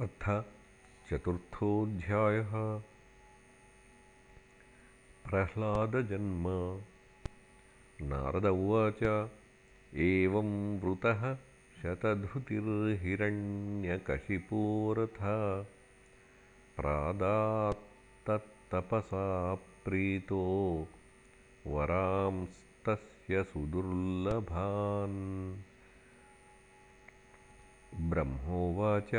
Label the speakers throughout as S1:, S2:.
S1: अथ चतुर्थोऽध्यायः। प्रह्लादजन्म। नारद उवाच एवं वृतः शतधृतिर्हिरण्यकशिपोरथा। प्रादात्तत्तपसा प्रीतो वरांस्तस्य सुदुर्लभान्। ब्रह्मोवाच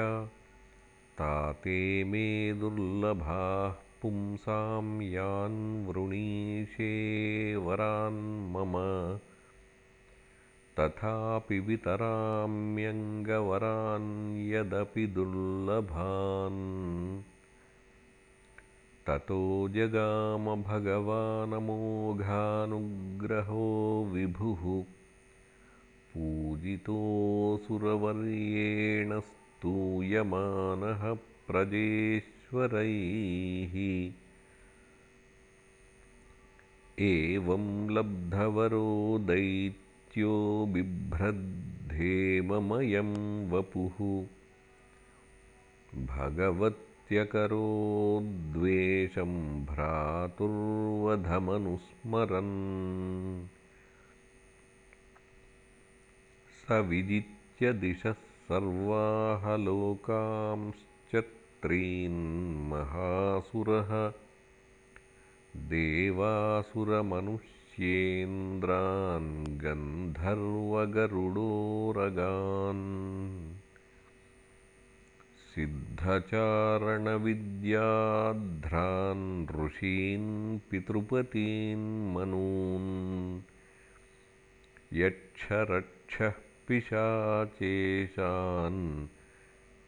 S1: ताते मे दुर्लभाः पुंसां यान् वृणीषे वरान् मम। तथापि वितराम्यङ्गवरान् यदपि दुर्लभान्। ततो जगामभगवानमोघानुग्रहो विभुः। पूजितोऽसुरवर्येण स्तूयमानः प्रजेश्वरैः। एवं लब्धवरो दैत्यो बिभ्रद्धेममयं वपुः। भगवत्यकरोद्वेषं भ्रातुर्वधमनुस्मरन्। स विजित्य दिशः सर्वाः लोकांश्चत्रीन्महासुरः देवासुरमनुष्येन्द्रान् गन्धर्वगरुडोरगान् सिद्धचारणविद्याध्रान् ऋषीन् पितृपतीन् मनून् यक्षरक्षः पिशाचेशान्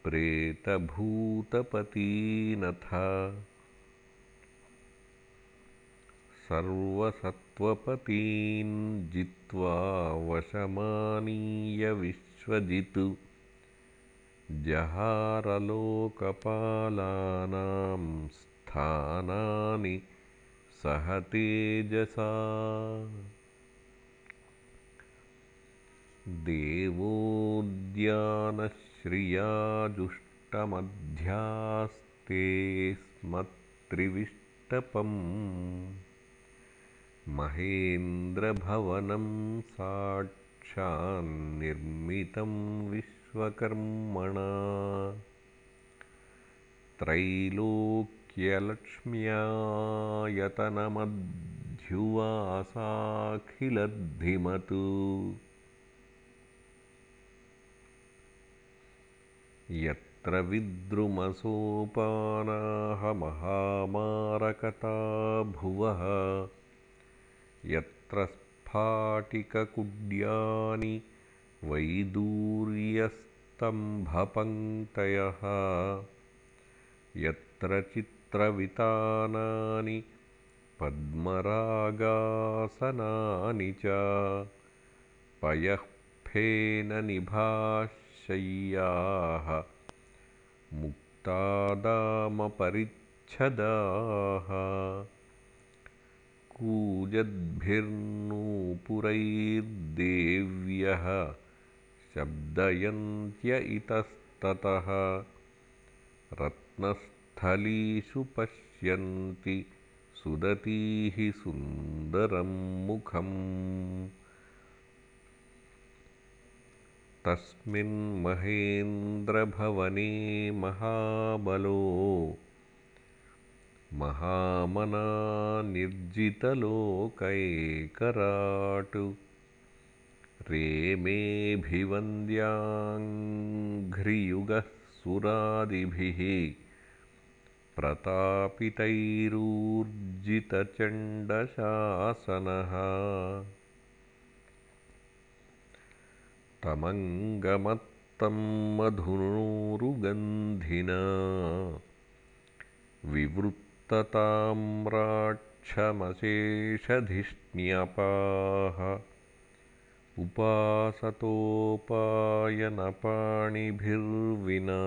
S1: प्रेतभूतपतीनथ। सर्वसत्त्वपतीन् जित्वा वशमानीय विश्वजित्। जहारलोकपालानां स्थानानि सह तेजसा देवोद्यानश्रियाजुष्टमध्यास्ते स्मत्रिविष्टपम् महेन्द्रभवनं साक्षान्निर्मितं विश्वकर्मणा। त्रैलोक्यलक्ष्म्यायतनमध्युवासाखिलद्धिमत् यत्र विद्रुमसोपानाः महामारकता भुवः यत्र स्फाटिककुड्यानि वैदूर्यस्तम्भपङ्क्तयः यत्र चित्रवितानानि पद्मरागासनानि च पयःफेननिभाः शय्याः मुक्तादामपरिच्छदाः। कूजद्भिर्नूपुरैर्देव्यः शब्दयन्त्य इतस्ततः। रत्नस्थलीषु पश्यन्ति सुदतीः सुन्दरं मुखम् तस्मिन्महेन्द्रभवने महाबलो। महामनानिर्जितलोकैकराट् रेमेऽभिवन्द्याङ्घ्रियुगः सुरादिभिः। प्रतापितैरूर्जितचण्डशासनः तमङ्गमत्तं मधुनोरुगन्धिना विवृत्तताम्राक्षमशेषधिष्ण्यपाः उपासतोपायनपाणिभिर्विना।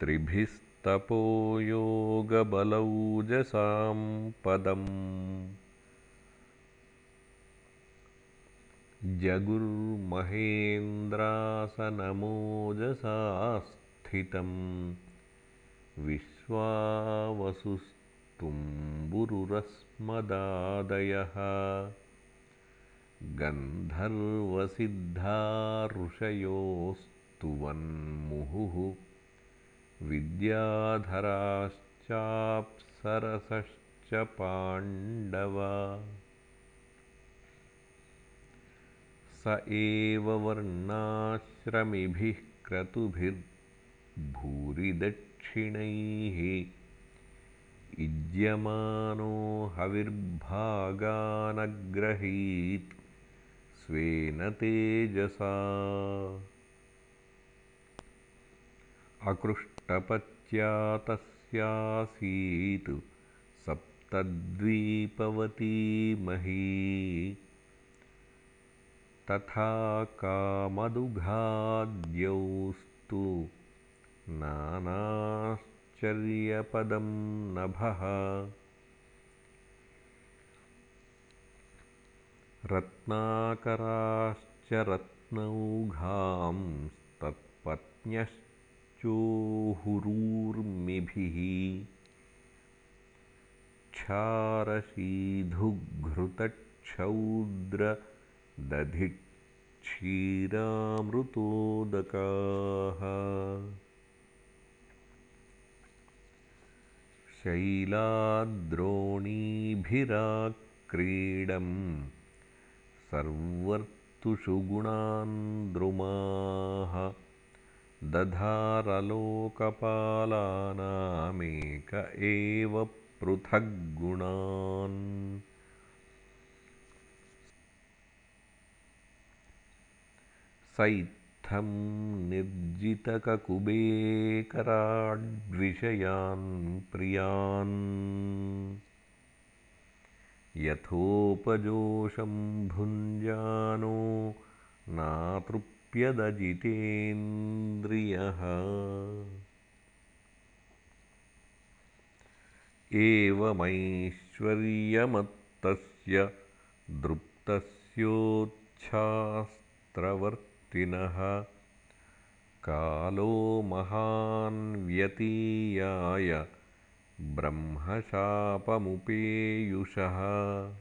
S1: त्रिभिस्तपो योगबलौजसां पदम् जगुर्महेन्द्रासनमोजसास्ते स्थितं विश्वावसुस्तुम्बुरुरस्मदादयः। गन्धर्वसिद्धा ऋषयोस्तुवन्मुहुः विद्याधराश्चाप्सरसश्च पाण्डव स एव वर्णाश्रमिभिः क्रतुभिर्भूरिदक्षिणैः इज्यमानो हविर्भागानग्रहीत् स्वेन तेजसा। अकृष्टपत्या तस्यासीत् सप्तद्वीपवती मही तथा कामदुघाद्यौस्तु। नानाश्चर्यपदं नभः। रत्नाकराश्च रत्नौघांस्तत्पत्न्यश्चोहुरूर्मिभिः क्षारशीधुघृतच्छौद्रदधिक्षीरामृतोदकाः शैलाद्रोणीभिराक्रीडम् सर्वर्तुषु गुणान्द्रुमाः दधारलोकपालानामेक एव पृथग्गुणान् स इत्थं निर्जितककुबेकराड्विषयान् प्रियान्। यथोपजोषं भुञ्जानो नातृप्यदजितेन्द्रियः। एवमैश्वर्यमत्तस्य कालो महान् व्यतीयाय ब्रह्मशापमुपेयुषः।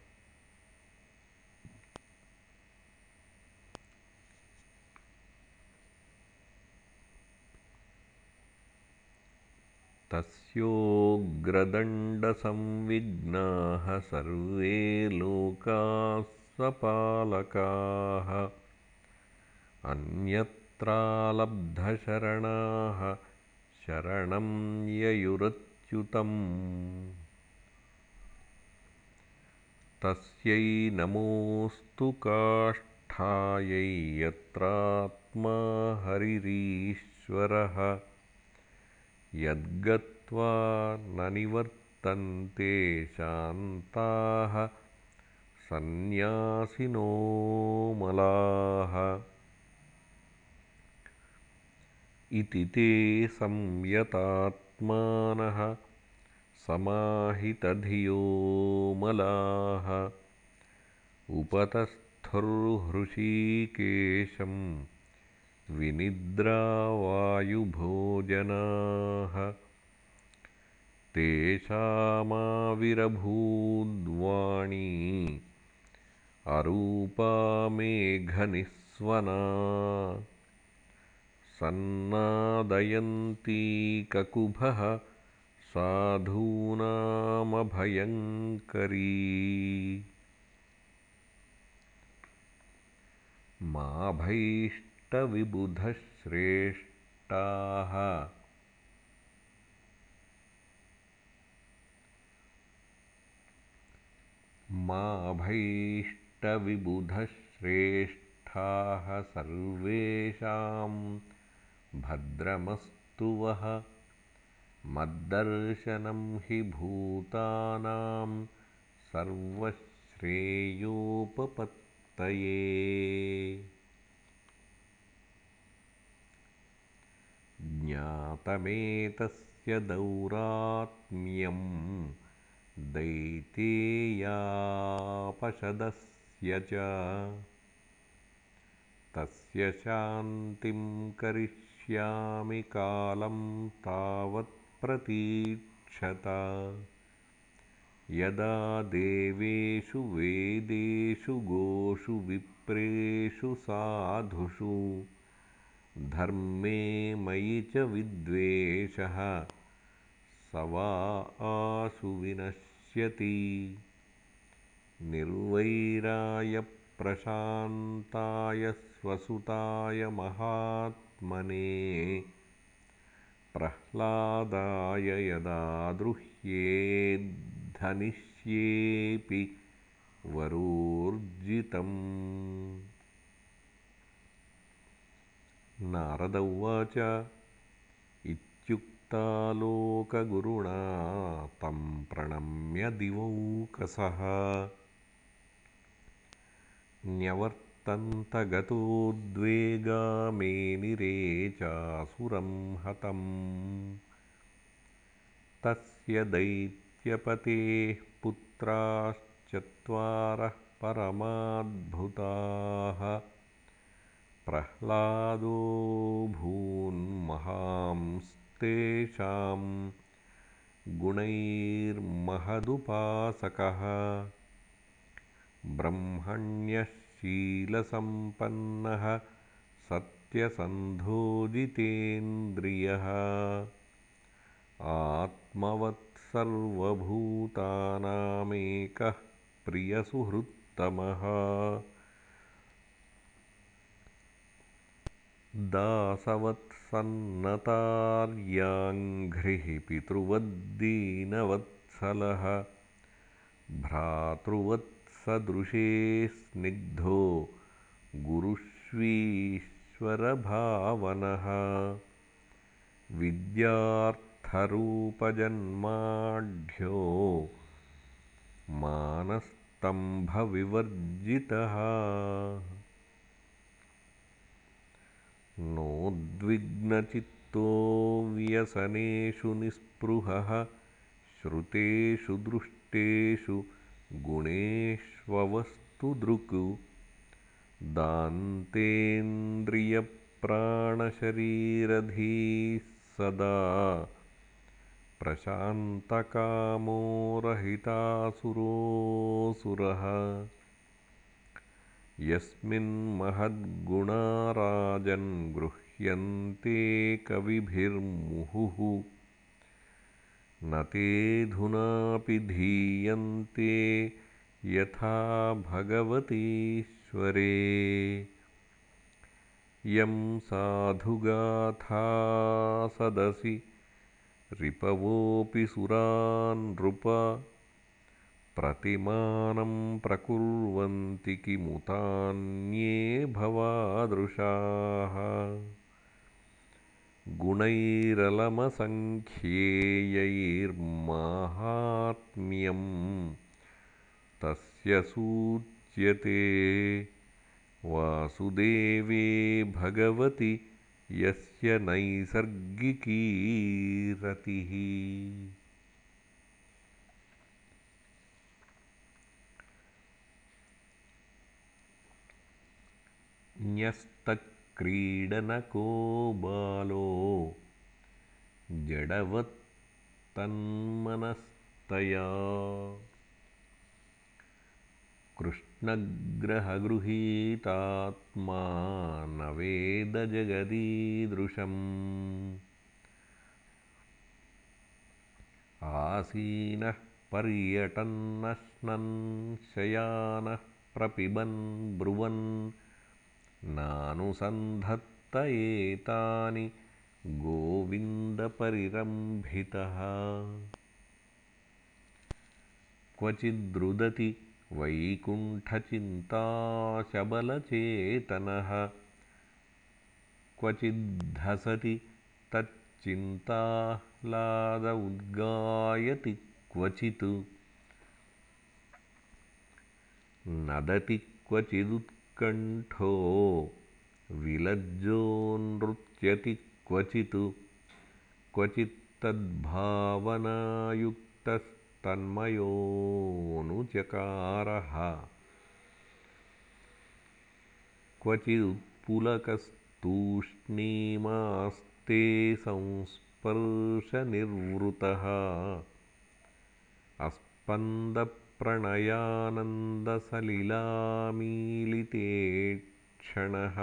S1: तस्योग्रदण्डसंविघ्नाः सर्वे लोकाः स्वपालकाः अन्यत्रालब्धशरणाः शरणं ययुरच्युतम्। तस्यै नमोऽस्तु काष्ठायै यत्रात्मा हरिरीश्वरः। यद्गत्वा न निवर्तन्ते शान्ताः सन्न्यासिनोऽमलाः इति ते संयतात्मानः समाहितधियो मलाः। उपतस्थुर्हृषीकेशम् विनिद्रावायुभोजनाः। तेषामाविरभूद्वाणी अरूपा मेघनिःस्वना सन्नादयन्ती ककुभः साधूनामभयङ्करी। माभैष्टविबुधश्रेष्ठाः। माभैष्टविबुधश्रेष्ठाः सर्वेषां भद्रमस्तु वः। मद्दर्शनं हि भूतानां सर्वश्रेयोपपत् ज्ञातमेतस्य दौरात्म्यं दैतेयापशदस्य च। तस्य शान्तिं करिष्यामि हरिष्यामि कालं तावत्प्रतीक्षत यदा देवेषु वेदेषु गोषु विप्रेषु साधुषु धर्मे मयि च विद्वेषः स वा आशु विनश्यति। निर्वैराय प्रशान्ताय स्वसुताय महात्मने प्रह्लादाय यदा धनिष्येऽपि वरोर्जितम्। नारद उवाच इत्युक्तालोकगुरुणा तं प्रणम्य दिवौकसः न्यवर्तन्तगतोद्वेगामेनिरे चासुरं हतम्। तस्य दैत्यपतेः पुत्राश्चत्वारः परमाद्भुताः। प्रह्लादो भून्महांस्तेषां गुणैर्महदुपासकः ब्रह्मण्यशीलसम्पन्नः सत्यसन्धोदितेन्द्रियः आत्मवत्सर्वभूतानामेकः प्रियसुहृत्तमः। दासवत्सन्नतार्याङ्घ्रिः पितृवद्दीनवत्सलः भ्रातृवत्सदृशे स्निग्धो गुरुष्वीश्वरभावनः। विद्यार्थरूपजन्माढ्यो मानस्तम्भविवर्जितः। नोद्विग्नचित्तो व्यसनेषु निःस्पृहः श्रुतेषु दृष्टेषु गुणेष्ववस्तुदृक् दान्तेन्द्रियप्राणशरीरधीः सदा प्रशान्तकामो रहितासुरोऽसुरः यस्मिन्महद्गुणा गृह्यन्ते कविभिर्मुहुः न तेऽधुनापि धीयन्ते यथा भगवतीश्वरे। यं साधुगाथासदसि रिपवोऽपि सुरा नृप प्रतिमानं प्रकुर्वन्ति किमुतान्ये भवादृशाः गुणैरलमसङ्ख्येयैर्माहात्म्यं तस्य सूच्यते। वासुदेवे भगवति यस्य नैसर्गिकी रतिः न्यस्तक्रीडनको बालो। जडवत्तन्मनस्तया। कृष्णग्रहगृहीतात्मा न वेदजगदीदृशम् आसीनः पर्यटन्नश्नन् शयानः प्रपिबन् ब्रुवन् नानुसन्धत्त एतानि गोविन्दपरिरम्भितः क्वचिद्रुदति वैकुण्ठचिन्ताशबलचेतनः क्वचिद्धसति तच्चिन्ताह्लाद उद्गायति क्वचित् नदति क्वचिदुत् कंठो विलज्जो नृत्यति क्वचित्। क्वचित्तद्भावनायुक्तस्तन्मयोऽनुचकारः क्वचिदुत्पुलकस्तूष्णीमास्ते संस्पर्शनिर्वृतः। अस्पन्दप् अस्पन्दप्रणयानन्दसलिलामीलिते क्षणः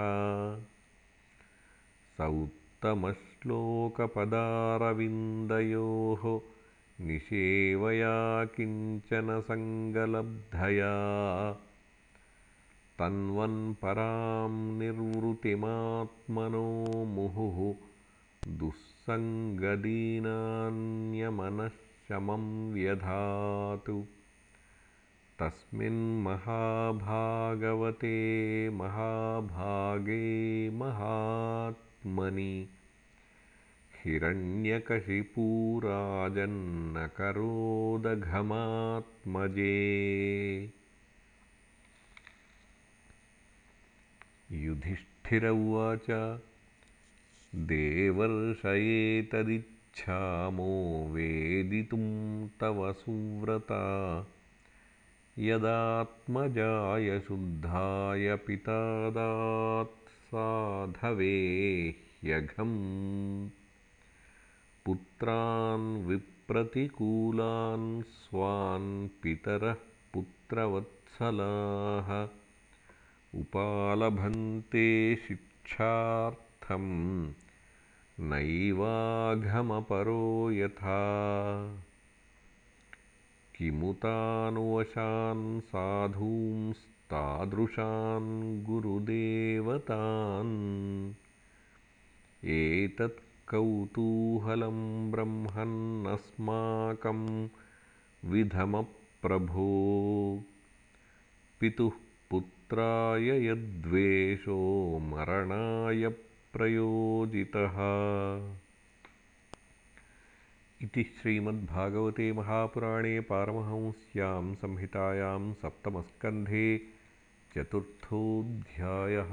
S1: स उत्तमश्लोकपदारविन्दयोः निषेवया किञ्चन सङ्गलब्धया तन्वन्परां निर्वृतिमात्मनो मुहुः दुःसङ्गदीनान्यमनःशमं व्यधातु तस्मिन्महाभागवते महाभागे महात्मनि। हिरण्यकशिपूराजन्नकरोदघमात्मजे। युधिष्ठिर उवाच देवर्षयेतदिच्छामो वेदितुं तव सुव्रता यदात्मजाय शुद्धाय पिता साधवे ह्यघम्। पुत्रान् विप्रतिकूलान् स्वान् पितरः पुत्रवत्सलाः। उपालभन्ते शिक्षार्थं नैवाघमपरो यथा किमुतानुवशान् साधूंस्तादृशान् गुरुदेवतान्। एतत्कौतूहलं ब्रह्मन्नस्माकं विधमप्रभो। पितुः पुत्राय यद्वेषो मरणाय प्रयोजितः इति श्रीमद्भागवते महापुराणे पारमहंस्यां संहितायां सप्तमस्कन्धे चतुर्थोऽध्यायः